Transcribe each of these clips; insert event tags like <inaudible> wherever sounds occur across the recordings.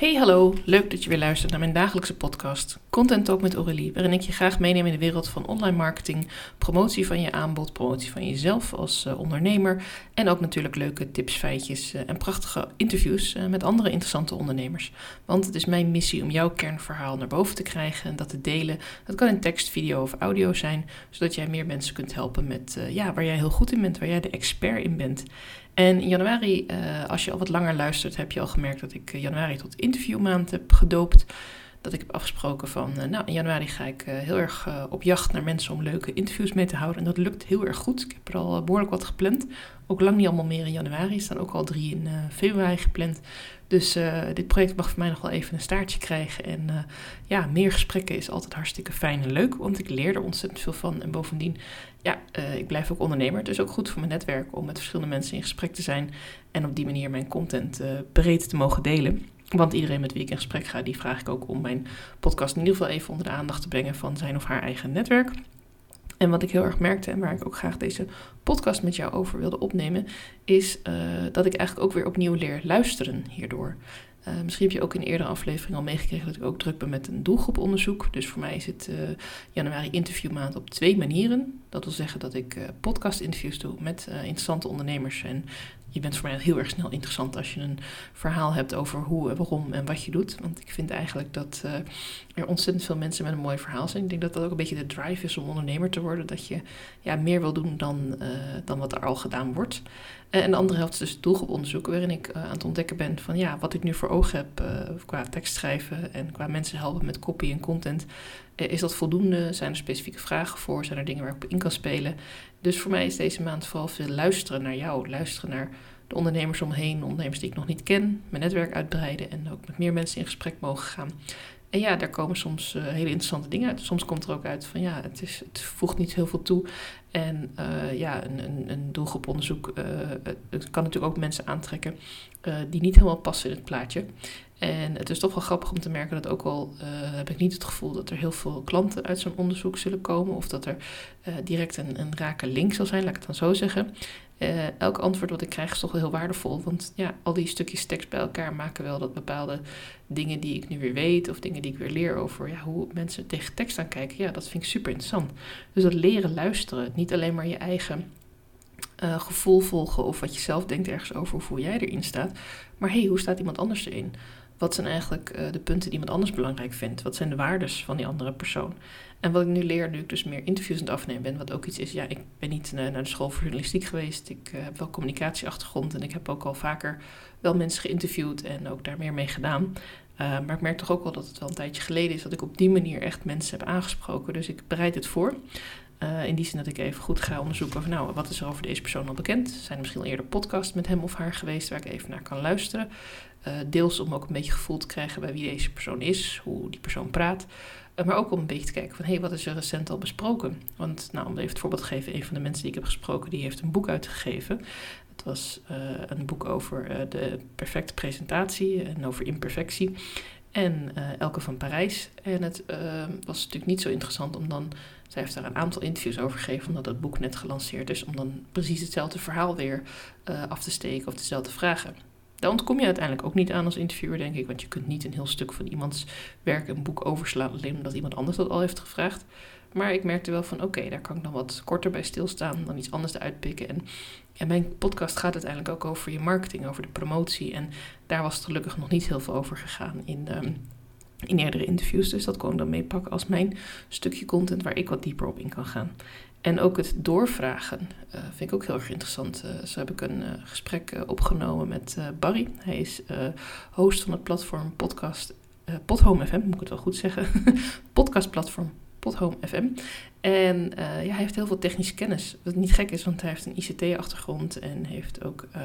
Hey hallo, leuk dat je weer luistert naar mijn dagelijkse podcast Content Talk met Aurélie, waarin ik je graag meeneem in de wereld van online marketing, promotie van je aanbod, promotie van jezelf als uh, ondernemer en ook natuurlijk leuke tips, feitjes uh, en prachtige interviews uh, met andere interessante ondernemers. Want het is mijn missie om jouw kernverhaal naar boven te krijgen en dat te delen. Dat kan in tekst, video of audio zijn, zodat jij meer mensen kunt helpen met ja, waar jij heel goed in bent, waar jij de expert in bent. En in januari, als je al wat langer luistert, heb je al gemerkt dat ik januari tot interviewmaand heb gedoopt. Dat ik heb afgesproken van, uh, nou in januari ga ik uh, heel erg op jacht naar mensen om leuke interviews mee te houden. En dat lukt heel erg goed. Ik heb er al behoorlijk wat gepland. Ook lang niet allemaal meer in januari. Er staan ook al drie in februari gepland. Dus dit project mag voor mij nog wel even een staartje krijgen. En ja, meer gesprekken is altijd hartstikke fijn en leuk. Want ik leer er ontzettend veel van. En bovendien ja, ik blijf ook ondernemer. Is ook goed voor mijn netwerk om met verschillende mensen in gesprek te zijn. En op die manier mijn content breed te mogen delen. Want iedereen met wie ik in gesprek ga, die vraag ik ook om mijn podcast in ieder geval even onder de aandacht te brengen van zijn of haar eigen netwerk. En wat ik heel erg merkte en waar ik ook graag deze podcast met jou over wilde opnemen, is uh, dat ik eigenlijk ook weer opnieuw leer luisteren hierdoor. Uh, misschien heb je ook in een eerdere aflevering al meegekregen dat ik ook druk ben met een doelgroeponderzoek. Dus voor mij is het uh, januari interviewmaand op twee manieren. Dat wil zeggen dat ik uh, podcast interviews doe met interessante ondernemers en je bent voor mij heel erg snel interessant als je een verhaal hebt over hoe waarom en wat je doet. Want ik vind eigenlijk dat uh, er ontzettend veel mensen met een mooi verhaal zijn. Ik denk dat dat ook een beetje de drive is om ondernemer te worden. Dat je ja, meer wil doen dan, uh, dan wat er al gedaan wordt. Uh, en de andere helft is dus doelgroeponderzoek, waarin ik aan het ontdekken ben van ja, wat ik nu voor ogen heb qua tekstschrijven en qua mensen helpen met copy en content. is dat voldoende? Zijn er specifieke vragen voor? Zijn er dingen waar ik op in kan spelen? Dus voor mij is deze maand vooral veel luisteren naar jou. Luisteren naar de ondernemers omheen, ondernemers die ik nog niet ken. Mijn netwerk uitbreiden en ook met meer mensen in gesprek mogen gaan. En ja, daar komen soms uh, hele interessante dingen uit. Soms komt er ook uit van ja, het, is, het voegt niet heel veel toe. En uh, ja, een, een, een doelgroeponderzoek uh, het kan natuurlijk ook mensen aantrekken die niet helemaal passen in het plaatje. En het is toch wel grappig om te merken dat ook al uh, heb ik niet het gevoel dat er heel veel klanten uit zo'n onderzoek zullen komen. Of dat er uh, direct een, een rake link zal zijn, laat ik het dan zo zeggen. Uh, elk antwoord wat ik krijg is toch wel heel waardevol. Want ja, al die stukjes tekst bij elkaar maken wel dat bepaalde dingen die ik nu weer weet. Of dingen die ik weer leer over ja, hoe mensen tegen tekst aankijken. Ja, dat vind ik super interessant. Dus dat leren luisteren. Niet alleen maar je eigen gevoel volgen of wat je zelf denkt ergens over of hoe jij erin staat. Maar hey, hoe staat iemand anders erin? Wat zijn eigenlijk uh, de punten die iemand anders belangrijk vindt? Wat zijn de waardes van die andere persoon? En wat ik nu leer, nu ik dus meer interviews aan het afnemen ben, wat ook iets is, ja, ik ben niet uh, naar de school voor journalistiek geweest. Ik uh, heb wel communicatieachtergrond en ik heb ook al vaker wel mensen geïnterviewd en ook daar meer mee gedaan. maar ik merk toch ook wel dat het wel een tijdje geleden is dat ik op die manier echt mensen heb aangesproken. Dus ik bereid het voor. Uh, in die zin dat ik even goed ga onderzoeken van nou, wat is er over deze persoon al bekend? Zijn er misschien al eerder podcasts met hem of haar geweest waar ik even naar kan luisteren? Uh, deels om ook een beetje gevoel te krijgen bij wie deze persoon is, hoe die persoon praat. Uh, maar ook om een beetje te kijken van hé, hey, wat is er recent al besproken? Want nou, om even het voorbeeld te geven, een van de mensen die ik heb gesproken, die heeft een boek uitgegeven. Het was een boek over de perfecte presentatie en over imperfectie. En Elke van Parijs. En het was natuurlijk niet zo interessant om dan zij heeft daar een aantal interviews over gegeven, omdat het boek net gelanceerd is, om dan precies hetzelfde verhaal weer uh, af te steken of dezelfde vragen. Daar ontkom je uiteindelijk ook niet aan als interviewer, denk ik, want je kunt niet een heel stuk van iemands werk, een boek overslaan, alleen omdat iemand anders dat al heeft gevraagd. Maar ik merkte wel van, oké, daar kan ik dan wat korter bij stilstaan, dan iets anders eruit pikken. En ja, mijn podcast gaat uiteindelijk ook over je marketing, over de promotie. En daar was het gelukkig nog niet heel veel over gegaan in... Um, in eerdere interviews. Dus dat kon ik dan meepakken als mijn stukje content waar ik wat dieper op in kan gaan. En ook het doorvragen uh, vind ik ook heel erg interessant. Uh, zo heb ik een uh, gesprek opgenomen met Barry. Hij is host van het platform podcast Podhome FM, moet ik het wel goed zeggen. <laughs> Podcastplatform Podhome FM. En uh, ja, hij heeft heel veel technische kennis. Wat niet gek is, want hij heeft een ICT-achtergrond en heeft ook uh,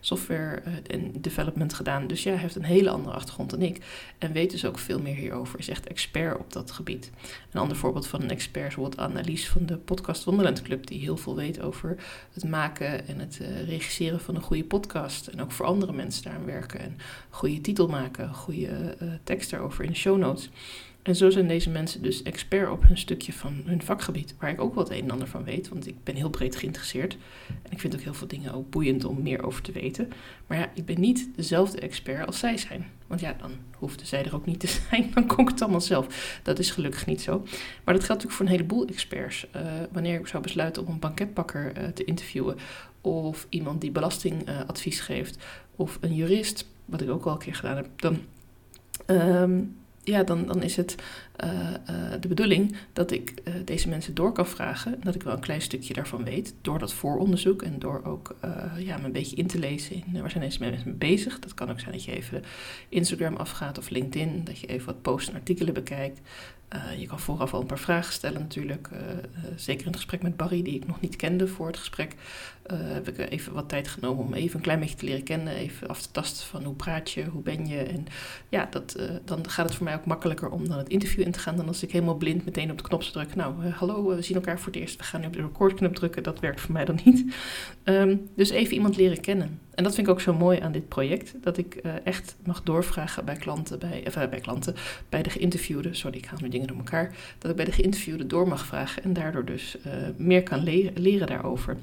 software uh, en development gedaan. Dus ja, hij heeft een hele andere achtergrond dan ik. En weet dus ook veel meer hierover. Is echt expert op dat gebied. Een ander voorbeeld van een expert is bijvoorbeeld Annelies van de Podcast Wonderland Club. Die heel veel weet over het maken en het regisseren van een goede podcast. En ook voor andere mensen daaraan werken. En goede titel maken, goede tekst daarover in de show notes. En zo zijn deze mensen dus expert op een stukje van hun vakgebied, waar ik ook het een en ander van weet, want ik ben heel breed geïnteresseerd. En ik vind ook heel veel dingen ook boeiend om meer over te weten. Maar ja, ik ben niet dezelfde expert als zij zijn. Want ja, dan hoefde zij er ook niet te <laughs> zijn. Dan kon ik het allemaal zelf. Dat is gelukkig niet zo. Maar dat geldt natuurlijk voor een heleboel experts. Uh, wanneer ik zou besluiten om een banketbakker uh, te interviewen, of iemand die belastingadvies geeft, of een jurist, wat ik ook al een keer gedaan heb, dan. Um, ja, dan, dan is het uh, uh, de bedoeling dat ik uh, deze mensen door kan vragen. Dat ik wel een klein stukje daarvan weet. Door dat vooronderzoek en door ook ja, me een beetje in te lezen in waar zijn deze mensen mee bezig. Dat kan ook zijn dat je even Instagram afgaat of LinkedIn. Dat je even wat posts en artikelen bekijkt. Je kan vooraf al een paar vragen stellen natuurlijk. Zeker in het gesprek met Barry, die ik nog niet kende voor het gesprek, heb ik even wat tijd genomen om even een klein beetje te leren kennen. Even af te tasten van hoe praat je, hoe ben je. En ja, dat, dan gaat het voor mij ook makkelijker om dan het interview in te gaan dan als ik helemaal blind meteen op de knop druk. Nou, hallo, we zien elkaar voor het eerst. We gaan nu op de recordknop drukken. Dat werkt voor mij dan niet. Um, dus even iemand leren kennen. En dat vind ik ook zo mooi aan dit project. Dat ik echt mag doorvragen bij klanten, bij, uh, bij klanten, bij de geïnterviewden. Sorry, ik haal nu dingen door elkaar, dat ik bij de geïnterviewde door mag vragen en daardoor dus uh, meer kan leren, daarover.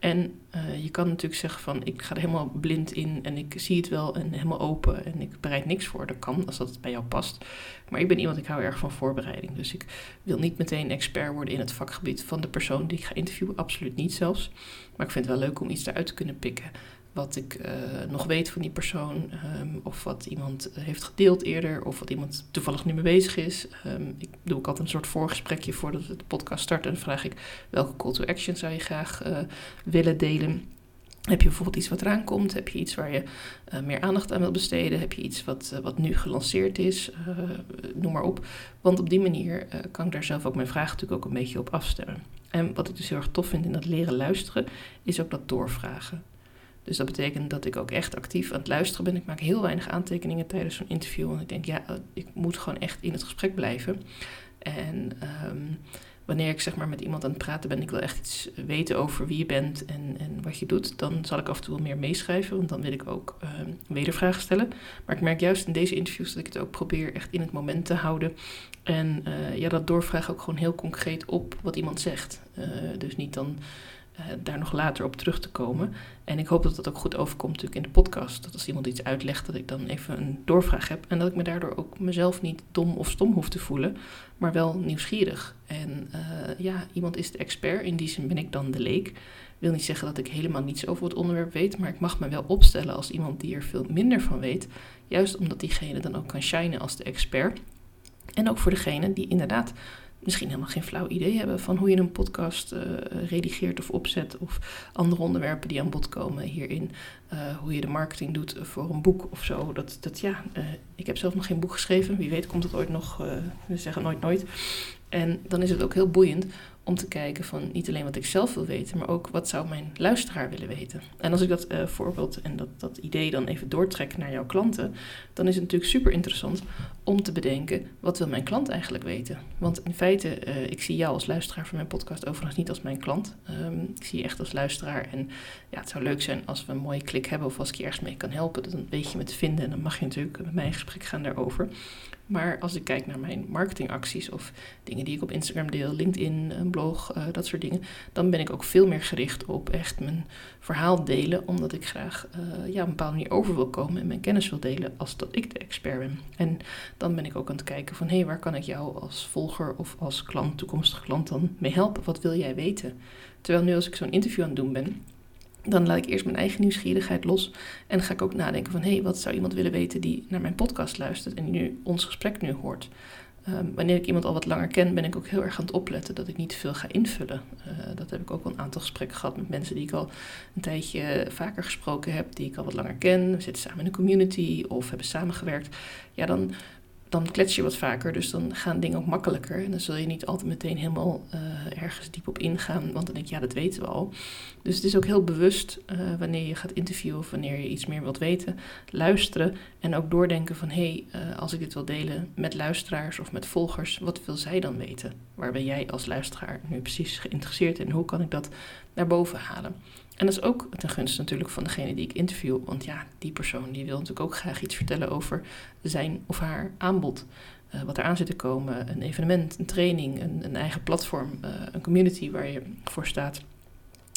En je kan natuurlijk zeggen van ik ga er helemaal blind in en ik zie het wel en helemaal open en ik bereid niks voor. Dat kan als dat bij jou past. Maar ik ben iemand, ik hou erg van voorbereiding. Dus ik wil niet meteen expert worden in het vakgebied van de persoon die ik ga interviewen. Absoluut niet zelfs. Maar ik vind het wel leuk om iets eruit te kunnen pikken wat ik uh, nog weet van die persoon, um, of wat iemand heeft gedeeld eerder, of wat iemand toevallig nu mee bezig is. Um, ik doe ook altijd een soort voorgesprekje voordat we de podcast starten. En vraag ik welke call to action zou je graag uh, willen delen. Heb je bijvoorbeeld iets wat eraan komt? Heb je iets waar je uh, meer aandacht aan wilt besteden? Heb je iets wat, wat nu gelanceerd is? noem maar op. Want op die manier kan ik daar zelf ook mijn vragen natuurlijk ook een beetje op afstemmen. En wat ik dus heel erg tof vind in dat leren luisteren, is ook dat doorvragen. Dus dat betekent dat ik ook echt actief aan het luisteren ben. Ik maak heel weinig aantekeningen tijdens zo'n interview. Want ik denk, ja, ik moet gewoon echt in het gesprek blijven. En um, wanneer ik zeg maar met iemand aan het praten ben, ik wil echt iets weten over wie je bent en, en wat je doet, dan zal ik af en toe wel meer meeschrijven, want dan wil ik ook um, wedervragen stellen. Maar ik merk juist in deze interviews dat ik het ook probeer echt in het moment te houden. En uh, ja, dat doorvragen ook gewoon heel concreet op wat iemand zegt. Uh, dus niet dan uh, daar nog later op terug te komen. En ik hoop dat dat ook goed overkomt natuurlijk in de podcast. Dat als iemand iets uitlegt, dat ik dan even een doorvraag heb. En dat ik me daardoor ook mezelf niet dom of stom hoef te voelen, maar wel nieuwsgierig. En uh, ja, iemand is de expert, in die zin ben ik dan de leek. wil niet zeggen dat ik helemaal niets over het onderwerp weet, maar ik mag me wel opstellen als iemand die er veel minder van weet. Juist omdat diegene dan ook kan shinen als de expert. En ook voor degene die inderdaad misschien helemaal geen flauw idee hebben van hoe je een podcast uh, redigeert of opzet. Of andere onderwerpen die aan bod komen hierin. Uh, hoe je de marketing doet voor een boek of zo. Dat, dat ja, uh, ik heb zelf nog geen boek geschreven. Wie weet komt het ooit nog. we zeggen nooit nooit. En dan is het ook heel boeiend om te kijken van niet alleen wat ik zelf wil weten, maar ook wat zou mijn luisteraar willen weten. En als ik dat uh, voorbeeld en dat, dat idee dan even doortrek naar jouw klanten, dan is het natuurlijk super interessant om te bedenken, wat wil mijn klant eigenlijk weten? Want in feite, uh, ik zie jou als luisteraar van mijn podcast overigens niet als mijn klant. Um, ik zie je echt als luisteraar en ja, het zou leuk zijn als we een mooie klik hebben of als ik je ergens mee kan helpen, dan weet je me te vinden en dan mag je natuurlijk met mij in gesprek gaan daarover. Maar als ik kijk naar mijn marketingacties of dingen die ik op Instagram deel, LinkedIn, een blog, uh, dat soort dingen, dan ben ik ook veel meer gericht op echt mijn verhaal delen, omdat ik graag uh, ja, op een bepaalde manier over wil komen en mijn kennis wil delen als dat ik de expert ben. En dan ben ik ook aan het kijken van hé, hey, waar kan ik jou als volger of als klant, toekomstige klant dan mee helpen? Wat wil jij weten? Terwijl nu als ik zo'n interview aan het doen ben, dan laat ik eerst mijn eigen nieuwsgierigheid los. En ga ik ook nadenken van... hé, hey, wat zou iemand willen weten die naar mijn podcast luistert... en nu ons gesprek nu hoort. Um, wanneer ik iemand al wat langer ken, ben ik ook heel erg aan het opletten dat ik niet veel ga invullen. Uh, dat heb ik ook al een aantal gesprekken gehad met mensen die ik al een tijdje vaker gesproken heb, die ik al wat langer ken. We zitten samen in een community of hebben samengewerkt. Ja, dan dan klets je wat vaker, dus dan gaan dingen ook makkelijker. En dan zul je niet altijd meteen helemaal uh, ergens diep op ingaan, want dan denk je, ja, dat weten we al. Dus het is ook heel bewust uh, wanneer je gaat interviewen of wanneer je iets meer wilt weten, luisteren en ook doordenken van, hé, hey, uh, als ik dit wil delen met luisteraars of met volgers, wat wil zij dan weten? Waar ben jij als luisteraar nu precies geïnteresseerd in? Hoe kan ik dat naar boven halen? En dat is ook ten gunste natuurlijk van degene die ik interview. Want ja, die persoon die wil natuurlijk ook graag iets vertellen over zijn of haar aanbod. Uh, wat eraan zit te komen, een evenement, een training, een, een eigen platform, uh, een community waar je voor staat.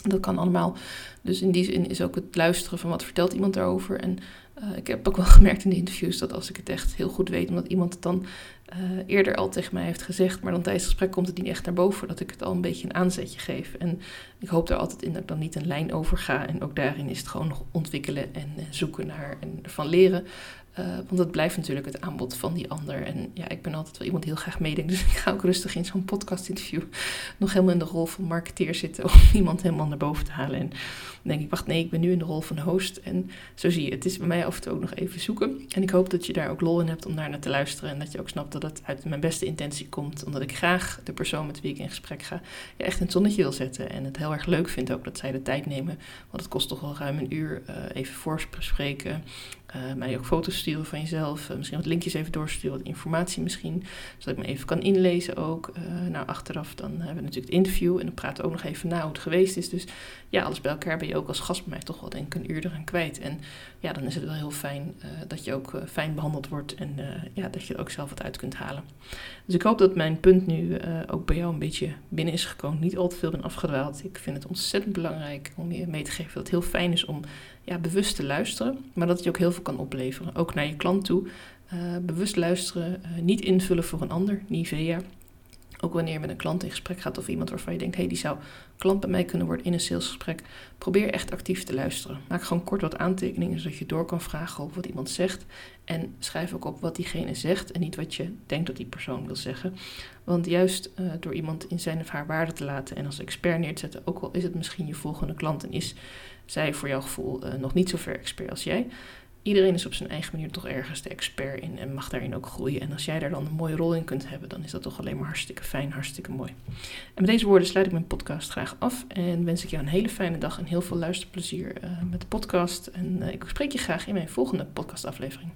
Dat kan allemaal. Dus in die zin is ook het luisteren van wat vertelt iemand daarover. En uh, ik heb ook wel <laughs> gemerkt in de interviews dat als ik het echt heel goed weet, omdat iemand het dan uh, eerder al tegen mij heeft gezegd, maar dan tijdens het gesprek komt het niet echt naar boven, dat ik het al een beetje een aanzetje geef. En ik hoop daar altijd in dat ik dan niet een lijn over ga. En ook daarin is het gewoon nog ontwikkelen en zoeken naar en ervan leren. Uh, want het blijft natuurlijk het aanbod van die ander. En ja, ik ben altijd wel iemand die heel graag meedenkt. Dus <laughs> ik ga ook rustig in zo'n podcast-interview <laughs> nog helemaal in de rol van marketeer zitten. <laughs> Om iemand helemaal naar boven te halen. En dan denk ik, wacht, nee, ik ben nu in de rol van host. En zo zie je, het is bij mij af en toe ook nog even zoeken. En ik hoop dat je daar ook lol in hebt om daar naar te luisteren. En dat je ook snapt dat het uit mijn beste intentie komt. Omdat ik graag de persoon met wie ik in gesprek ga, echt het zonnetje wil zetten. En het heel erg leuk vind ook dat zij de tijd nemen. Want het kost toch wel ruim een uur uh, even voorspreken. Uh, mij ook foto's sturen van jezelf. Uh, misschien wat linkjes even doorsturen, wat informatie misschien. Zodat ik me even kan inlezen ook. Uh, nou, achteraf dan hebben we natuurlijk het interview. En dan praten we ook nog even na hoe het geweest is. Dus ja, alles bij elkaar ben je ook als gast bij mij toch wel denk ik een uur eraan kwijt. En ja, dan is het wel heel fijn dat je ook fijn behandeld wordt. En ja, dat je er ook zelf wat uit kunt halen. Dus ik hoop dat mijn punt nu ook bij jou een beetje binnen is gekomen. Niet al te veel ben afgedwaald. Ik vind het ontzettend belangrijk om je mee te geven dat het heel fijn is om ja, bewust te luisteren, maar dat het je ook heel veel kan opleveren. Ook naar je klant toe. Uh, bewust luisteren, uh, niet invullen voor een ander, Nivea. Ook wanneer je met een klant in gesprek gaat of iemand waarvan je denkt, hé, hey, die zou klant bij mij kunnen worden in een salesgesprek. Probeer echt actief te luisteren. Maak gewoon kort wat aantekeningen zodat je door kan vragen op wat iemand zegt. En schrijf ook op wat diegene zegt en niet wat je denkt dat die persoon wil zeggen. Want juist uh, door iemand in zijn of haar waarde te laten en als expert neer te zetten, ook al is het misschien je volgende klant en is zij voor jouw gevoel uh, nog niet zo ver expert als jij. Iedereen is op zijn eigen manier toch ergens de expert in en mag daarin ook groeien. En als jij daar dan een mooie rol in kunt hebben, dan is dat toch alleen maar hartstikke fijn, hartstikke mooi. En met deze woorden sluit ik mijn podcast graag af en wens ik jou een hele fijne dag en heel veel luisterplezier uh, met de podcast. En uh, ik spreek je graag in mijn volgende podcastaflevering.